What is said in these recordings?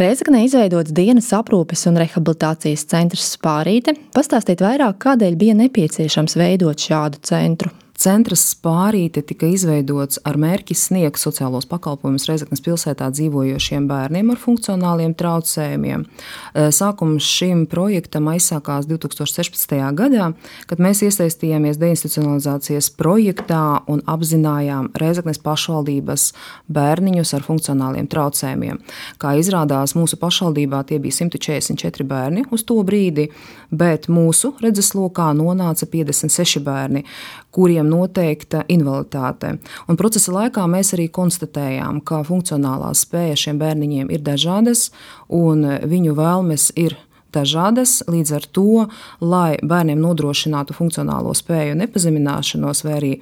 Reizekne izveidots dienas aprūpes un rehabilitācijas centrs Spārīte. Pastāstiet vairāk, kādēļ bija nepieciešams veidot šādu centru. Centrs Spārīte tika izveidots ar mērķi sniegt sociālos pakalpojumus Reizeknas pilsētā dzīvojošiem bērniem ar funkcionāliem traucējumiem. Eh, sākums šim projektam aizsākās 2016. gadā, kad mēs iesaistījāmies deinstitucionalizācijas projektā un apzinājām Reizeknas pašvaldības bērniņus ar funkcionāliem traucējumiem. Kā izrādās, mūsu pašvaldībā tie bija 144 bērni uz to brīdi, bet mūsu redzeslokā nonāca 56 bērni, kuriem noteikta invaliditāte. Un procesa laikā mēs arī konstatējām, ka funkcionālās spējas šiem bērniņiem ir dažādas un viņu vēlmes ir dažādas. Līdz ar to, lai bērniem nodrošinātu funkcionālo spēju nepazemināšanos vai arī,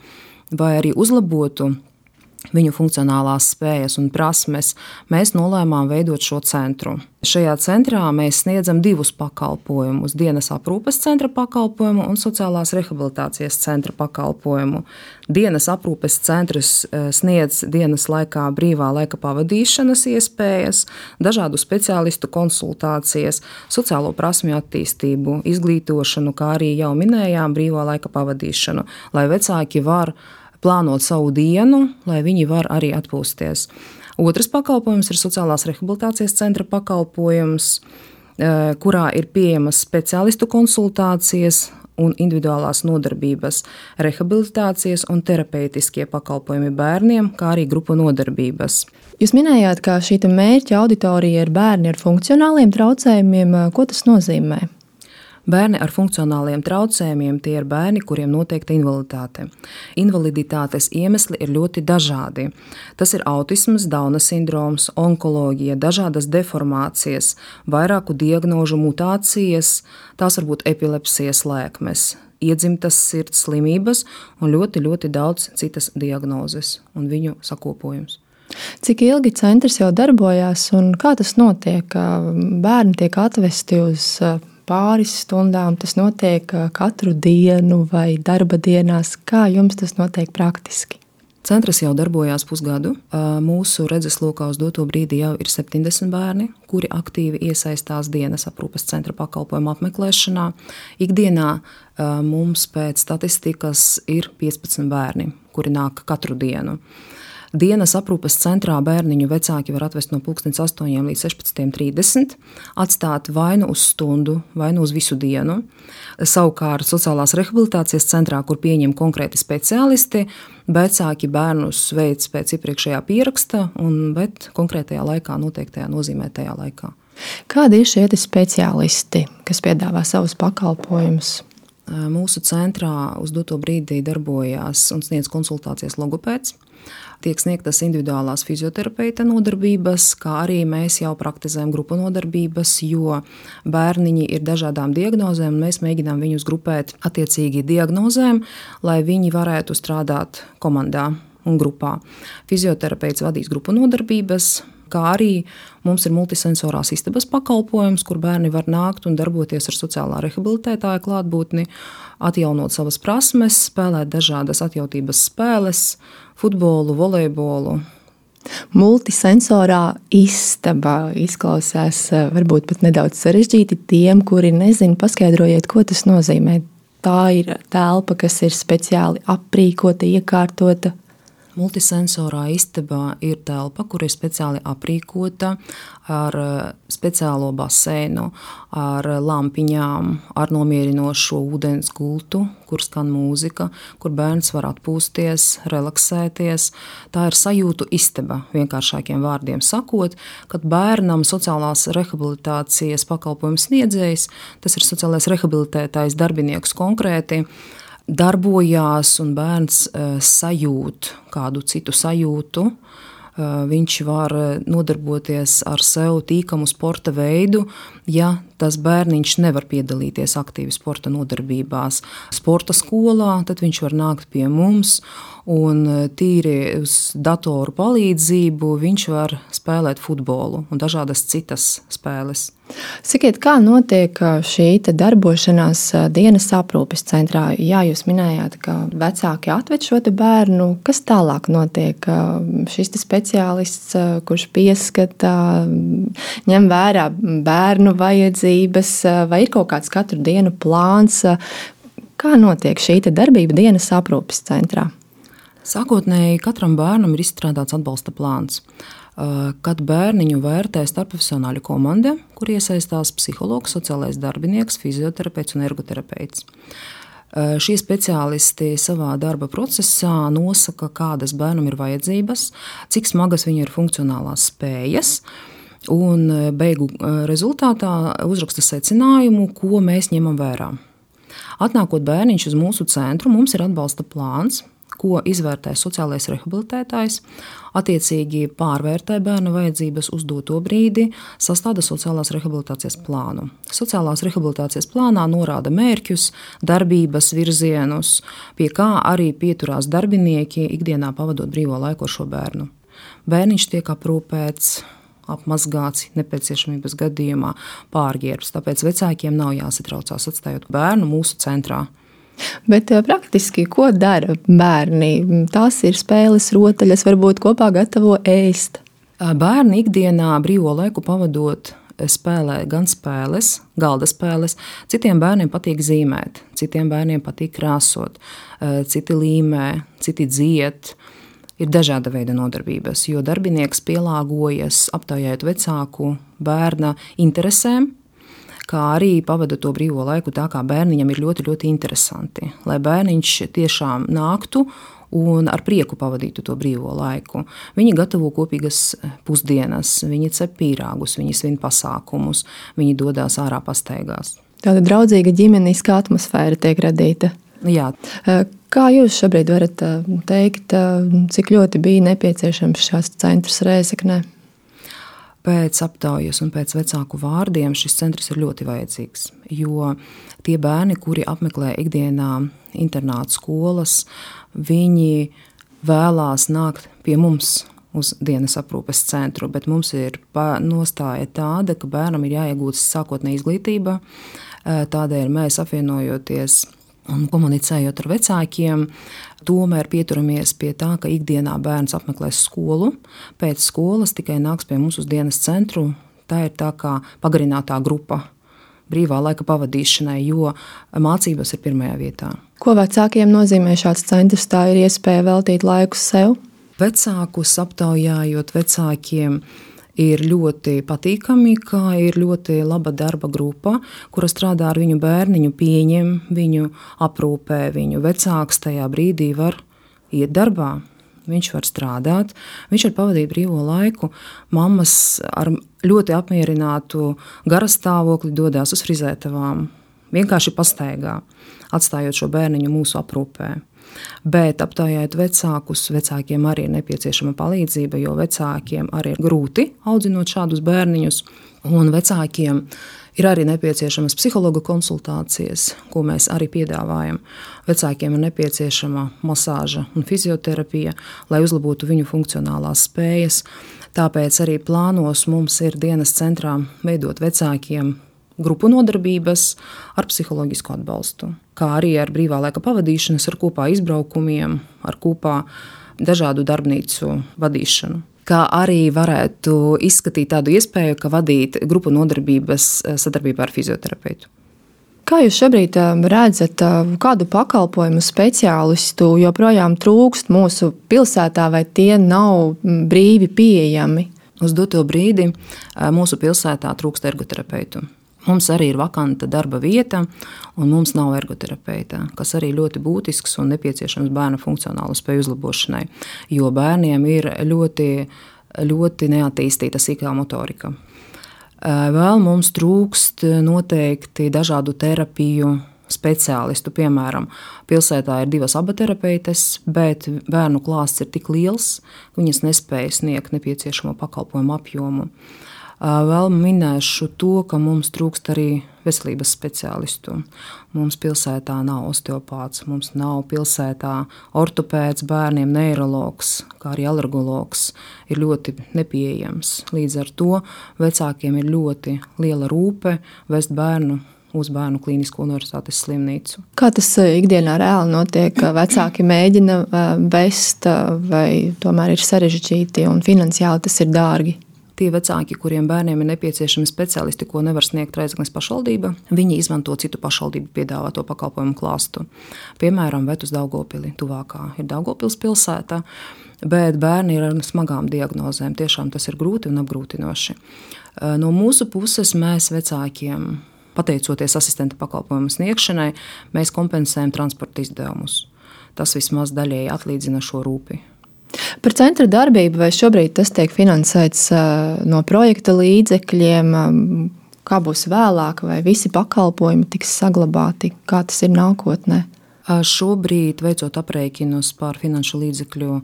vai arī uzlabotu viņu funkcionālās spējas un prasmes, mēs nolēmām veidot šo centru. Šajā centrā mēs sniedzam divus pakalpojumus - dienas aprūpes centra pakalpojumu un sociālās rehabilitācijas centra pakalpojumu. Dienas aprūpes centrs eh, sniedz dienas laikā brīvā laika pavadīšanas iespējas, dažādu speciālistu konsultācijas, sociālo prasmju attīstību, izglītošanu, kā arī jau minējām, brīvā laika pavadīšanu, lai vecāki var plānot savu dienu, lai viņi var arī atpūsties. Otrs pakalpojums ir sociālās rehabilitācijas centra pakalpojums, eh, kurā ir pieejamas speciālistu konsultācijas un individuālās nodarbības, rehabilitācijas un terapeitiskie pakalpojumi bērniem, kā arī grupu nodarbības. Jūs minējāt, ka šī mērķa auditorija ir bērni ar funkcionāliem traucējumiem. Ko tas nozīmē? Bērni ar funkcionāliem traucējumiem tie ir bērni, kuriem noteikta invaliditāte. Invaliditātes iemesli ir ļoti dažādi. Tas ir autisms, Dauna sindroms, onkoloģija, dažādas deformācijas, vairāku diagnožu mutācijas, tās var būt epilepsijas lēkmes, iedzimtas sirds slimības un ļoti, ļoti daudz citas diagnozes un viņu sakopojums. Cik ilgi centrs jau darbojās un kā tas notiek? Bērni tiek atvesti uz pāris stundām, tas notiek katru dienu vai darba dienās. Kā jums tas notiek praktiski? Centrs jau darbojās pusgadu. Mūsu redzeslokā uz doto brīdi jau ir 70 bērni, kuri aktīvi iesaistās dienas aprūpes centra pakalpojumu apmeklēšanā. Ikdienā mums pēc statistikas ir 15 bērni, kuri nāk katru dienu. Dienas aprūpes centrā bērniņu vecāki var atvest no 8 līdz 16.30, atstāt vai nu uz stundu, vai nu uz visu dienu. Savukārt sociālās rehabilitācijas centrā, kur pieņem konkrēti speciālisti, vecāki bērnus veids pēc iepriekšējā pieraksta, un, bet konkrētajā laikā, noteiktajā nozīmētajā laikā. Kādi ir šie speciālisti, kas piedāvā savus pakalpojumus? Mūsu centrā uz doto brīdi darbojās un sniedz konsultācijas logopēds tiek sniegtas individuālās fizioterapeita nodarbības, kā arī mēs jau praktizējam grupu nodarbības, jo bērniņi ir dažādām diagnozēm, un mēs mēģinām viņus grupēt attiecīgi diagnozēm, lai viņi varētu strādāt komandā un grupā. Fizioterapeits vadīs grupu nodarbības, kā arī mums ir multisensorās istabas pakalpojums, kur bērni var nākt un darboties ar sociālā rehabilitētāja klātbūtni, atjaunot savas prasmes, spēlēt dažādas atjautības spēles, futbolu, volejbolu. Multisensorā istaba izklausās eh, varbūt pat nedaudz sarežģīti tiem, kuri nezina. Paskaidrojiet, ko tas nozīmē. Tā ir telpa, kas ir speciāli aprīkota, iekārtota Multisensorā istabā ir telpa, kur ir speciāli aprīkota ar eh, speciālo baseinu, ar lampiņām, ar nomierinošo ūdens gultu, kur skan mūzika, kur bērns var atpūsties, relaksēties. Tā ir sajūtu istaba, vienkāršākiem vārdiem sakot, kad bērnam sociālās rehabilitācijas pakalpojums sniedzējs, tas ir sociālais rehabilitētājs darbinieks konkrēti, darbojās un bērns eh, sajūt kādu citu sajūtu. Eh, viņš var eh, nodarboties ar sev tīkamu sporta veidu, ja tas bērniņš nevar piedalīties aktīvi sporta nodarbībās. Sporta skolā tad viņš var nākt pie mums un tīri uz datoru palīdzību viņš var spēlēt futbolu un dažādas citas spēles. Sakiet, kā notiek šī darbošanās dienas aprūpes centrā? Jā, jūs minējāt, ka vecāki atved šo bērnu. Kas tālāk notiek? Šis speciālists, kurš pieskata, ņem vērā bērnu vajadzības, vai ir kaut kāds katru dienu plāns? Kā notiek šī darbība dienas aprūpes centrā? Sākotnēji katram bērnam ir izstrādāts atbalsta plāns. Eh, kad bērniņu vērtē starpprofesionāļu komanda, kur iesaistās psihologs, sociālais darbinieks, fizioterapeits un ergoterapeits. Eh, šie speciālisti savā darba procesā nosaka, kādas bērnam ir vajadzības, cik smagas viņu ir funkcionālās spējas, un eh, beigu rezultātā uzraksta secinājumu, ko mēs ņemam vērā. Atnākot bērniņš uz mūsu centru, mums ir atbalsta plāns, ko izvērtē sociālais rehabilitētājs, attiecīgi pārvērtē bērna vajadzības uz doto brīdi, sastāda sociālās rehabilitācijas plānu. Sociālās rehabilitācijas plānā norāda mērķus, darbības virzienus, pie kā arī pieturās darbinieki ikdienā pavadot brīvo laiku ar šo bērnu. Bērniņš tiek aprūpēts apmazgāts, nepieciešamības gadījumā pārģērbs. Tāpēc vecākiem nav jāsatraucās atstājot bērnu mūsu centrā. Bet eh, praktiski, ko dara bērni? Tās ir spēles, rotaļas, varbūt kopā gatavo ēst. Bērni ikdienā brīvo laiku pavadot spēlē gan spēles, galda spēles. Citiem bērniem patīk zīmēt, citiem bērniem patīk krāsot, citi līmē, citi dzied. Ir dažāda veida nodarbības, jo darbinieks pielāgojas aptaujājot vecāku bērna interesēm, kā arī pavada to brīvo laiku tā, kā bērniņam ir ļoti, ļoti interesanti. Lai bērniņš tiešām nāktu un ar prieku pavadītu to brīvo laiku. Viņi gatavo kopīgas pusdienas, viņi cep pīrāgus, viņi svin pasākumus, viņi dodas ārā pastaigās. Tāda draudzīga ģimeniskā atmosfēra tiek radīta. Jā. Kā jūs šobrīd varat teikt, cik ļoti bija nepieciešams šāds centrs Rēzeknē? Pēc aptaujas un pēc vecāku vārdiem šis centrs ir ļoti vajadzīgs. Jo tie bērni, kuri apmeklē ikdienā internāta skolas, viņi vēlās nākt pie mums uz dienas aprūpes centru, bet mums ir nostāja tāda, ka bērnam ir jāiegūst sākotnēji izglītība. Tādēļ mēs apvienojoties un komunicējot ar vecākiem, tomēr pieturamies pie tā, ka ikdienā bērns apmeklēs skolu, pēc skolas tikai nāks pie mums uz dienas centru. Tā ir tā kā pagarinātā grupa brīvā laika pavadīšanai, jo mācības ir pirmajā vietā. Ko vecākiem nozīmē šāds centrs? Tā ir iespēja veltīt laiku sev. Vecākus aptaujājot vecākiem, ir ļoti patīkami, ka ir ļoti laba darba grupa, kura strādā ar viņu bērniņu, pieņem viņu, aprūpē viņu. Vecāks tajā brīdī var iet darbā. Viņš var strādāt, viņš var pavadīt brīvo laiku. Mammas ar ļoti apmierinātu garastāvokli dodas uz frizētavām, vienkārši pastaigā, atstājot šo bērniņu mūsu aprūpē. Bet aptaujājot vecākus, vecākiem arī ir nepieciešama palīdzība, jo vecākiem arī ir grūti audzinot šādus bērniņus. Un vecākiem ir arī nepieciešamas psihologa konsultācijas, ko mēs arī piedāvājam. Vecākiem ir nepieciešama masāža un fizioterapija, lai uzlabotu viņu funkcionālās spējas. Tāpēc arī plānos mums ir dienas centrā veidot vecākiem grupu nodarbības ar psiholoģisku atbalstu, kā arī ar brīvā laika pavadīšanas, ar kopā izbraukumiem, ar kopā dažādu darbnīcu vadīšanu. Kā arī varētu izskatīt tādu iespēju, ka vadīt grupu nodarbības eh, sadarbībā ar fizioterapeitu. Kā jūs šobrīd eh, redzat, eh, kādu pakalpojumu speciālistu joprojām trūkst mūsu pilsētā, vai tie nav mm, brīvi pieejami? Uz doto brīdi mūsu pilsētā trūkst ergoterapeitu. Mums arī ir vakanta darba vieta, un mums nav ergoterapeita, kas arī ļoti būtisks un nepieciešams bērna funkcionālo spēju uzlabošanai, jo bērniem ir ļoti, ļoti neattīstīta sīkā motorika. Vēl mums trūkst noteikti dažādu terapiju speciālistu. Piemēram, pilsētā ir divas abaterapeites, bet bērnu klāsts ir tik liels, ka viņas nespēja sniegt nepieciešamo pakalpojumu apjomu. Vēl minēšu to, ka mums trūkst arī veselības speciālistu. Mums pilsētā nav osteopāts, mums nav pilsētā ortopēds, bērniem neiroloģis, kā arī alergologs. Ir ļoti nepieejams. Līdz ar to vecākiem ir ļoti liela rūpe vest bērnu uz Bērnu klīnisko universitātes slimnīcu. Kā tas ikdienā reāli notiek? Vecāki mēģina vest, vai tomēr ir sarežģīti un finansiāli tas ir dārgi? Tie vecāki, kuriem bērniem ir nepieciešami speciālisti, ko nevar sniegt Reizeknas pašvaldība, viņi izmanto citu pašvaldību piedāvāto pakalpojumu klāstu. Piemēram, Vet uz Daugopili, tuvākā ir Daugopils pilsēta, bet bērni ir ar smagām diagnozēm. Tiešām tas ir grūti un apgrūtinoši. No mūsu puses mēs vecākiem, pateicoties asistenta pakalpojumu sniegšanai, mēs kompensējam transporta izdevumus. Tas vismaz daļēji atlīdzina šo rūpību. Par centra darbību vai šobrīd tas tiek finansēts no projekta līdzekļiem? Kā būs vēlāk, vai visi pakalpojumi tiks saglabāti, kā tas ir nākotnē? Šobrīd, veicot aprēķinus par finanšu līdzekļu,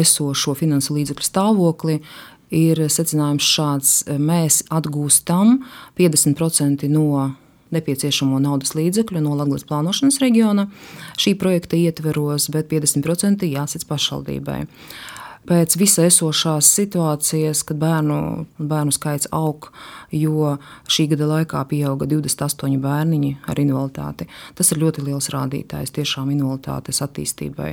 esošo finansu līdzekļu stāvokli, ir secinājums šāds: mēs atgūstam 50% no nepieciešamo naudas līdzekļu no Latvijas plānošanas reģiona šī projekta ietveros, bet 50% jāsec pašvaldībai. Pēc visa esošās situācijas, kad bērnu, bērnu skaits aug, jo šī gada laikā pieauga 28 bērniņi ar invaliditāti, tas ir ļoti liels rādītājs tiešām invaliditātes attīstībai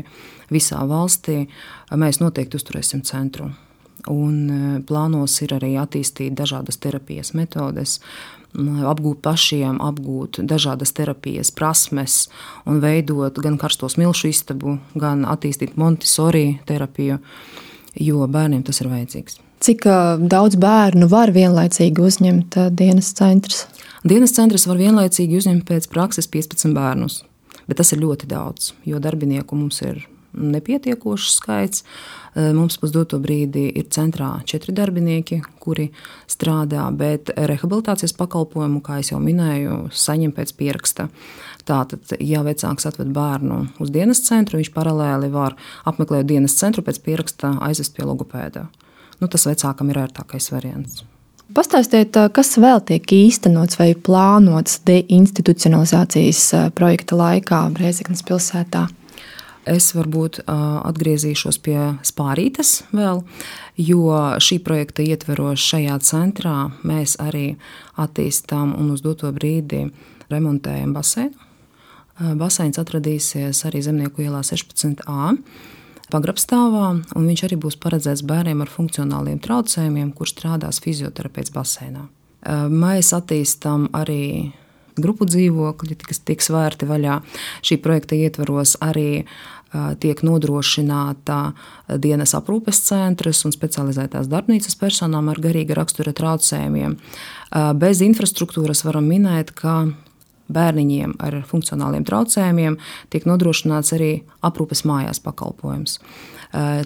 visā valstī. Mēs noteikti uzturēsim centru. Un e, plānos ir arī attīstīt dažādas terapijas metodes, apgūt pašiem, apgūt dažādas terapijas prasmes un veidot gan karsto smilšu istabu, gan attīstīt Montesori terapiju, jo bērniem tas ir vajadzīgs. Cik daudz bērnu var vienlaicīgi uzņemt dienas centrs? Dienas centrs var vienlaicīgi uzņemt pēc prakses 15 bērnus, bet tas ir ļoti daudz, jo darbinieku mums ir nepietiekošs skaits. Eh, mums uz doto brīdi ir centrā četri darbinieki, kuri strādā, bet rehabilitācijas pakalpojumu, kā jau minēju, saņem pēc pieraksta. Tātad, ja vecāks atved bērnu uz dienas centru, viņš paralēli var apmeklēt dienas centru pēc pieraksta aizvest pie logopēda. Nu, tas vecākam ir ērtākais variants. Pastāstiet, kas vēl tiek īstenots vai plānots deinstitucionalizācijas projekta laikā Brēzeknas pilsētā? Es varbūt atgriezīšos pie spārītes vēl, jo šī projekta ietveros šajā centrā mēs arī attīstām un uz doto brīdi remontējam baseinu. Baseins atradīsies arī Zemnieku ielā 16a pagrabstāvā, un viņš arī būs paredzēts bērniem ar funkcionāliem traucējumiem, kurš strādās fizioterapeits baseinā. Mēs attīstām arī grupu dzīvokļi, kas tiks vērti vaļā. Šī projekta ietvaros arī tiek nodrošināta dienas aprūpes centrs un specializētās darbnīcas personām ar garīga rakstura traucējumiem. Bez infrastruktūras varam minēt, ka bērniņiem ar funkcionāliem traucējumiem tiek nodrošināts arī aprūpes mājās pakalpojums.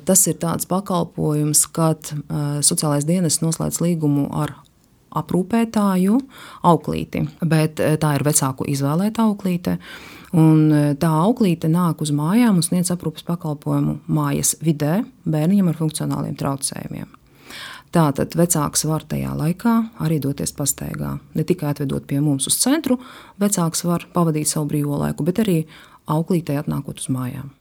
Tas ir tāds pakalpojums, kad sociālais dienas noslēdz līgumu ar aprūpētāju auklīti, bet tā ir vecāku izvēlēta auklīte. Un e, tā auklīte nāk uz mājām un sniedz aprūpes pakalpojumu mājas vidē bērniem ar funkcionāliem traucējumiem. Tātad vecāks var tajā laikā arī doties pastaigā. Ne tikai atvedot pie mums uz centru, vecāks var pavadīt savu brīvo laiku, bet arī auklītei atnākot uz mājām.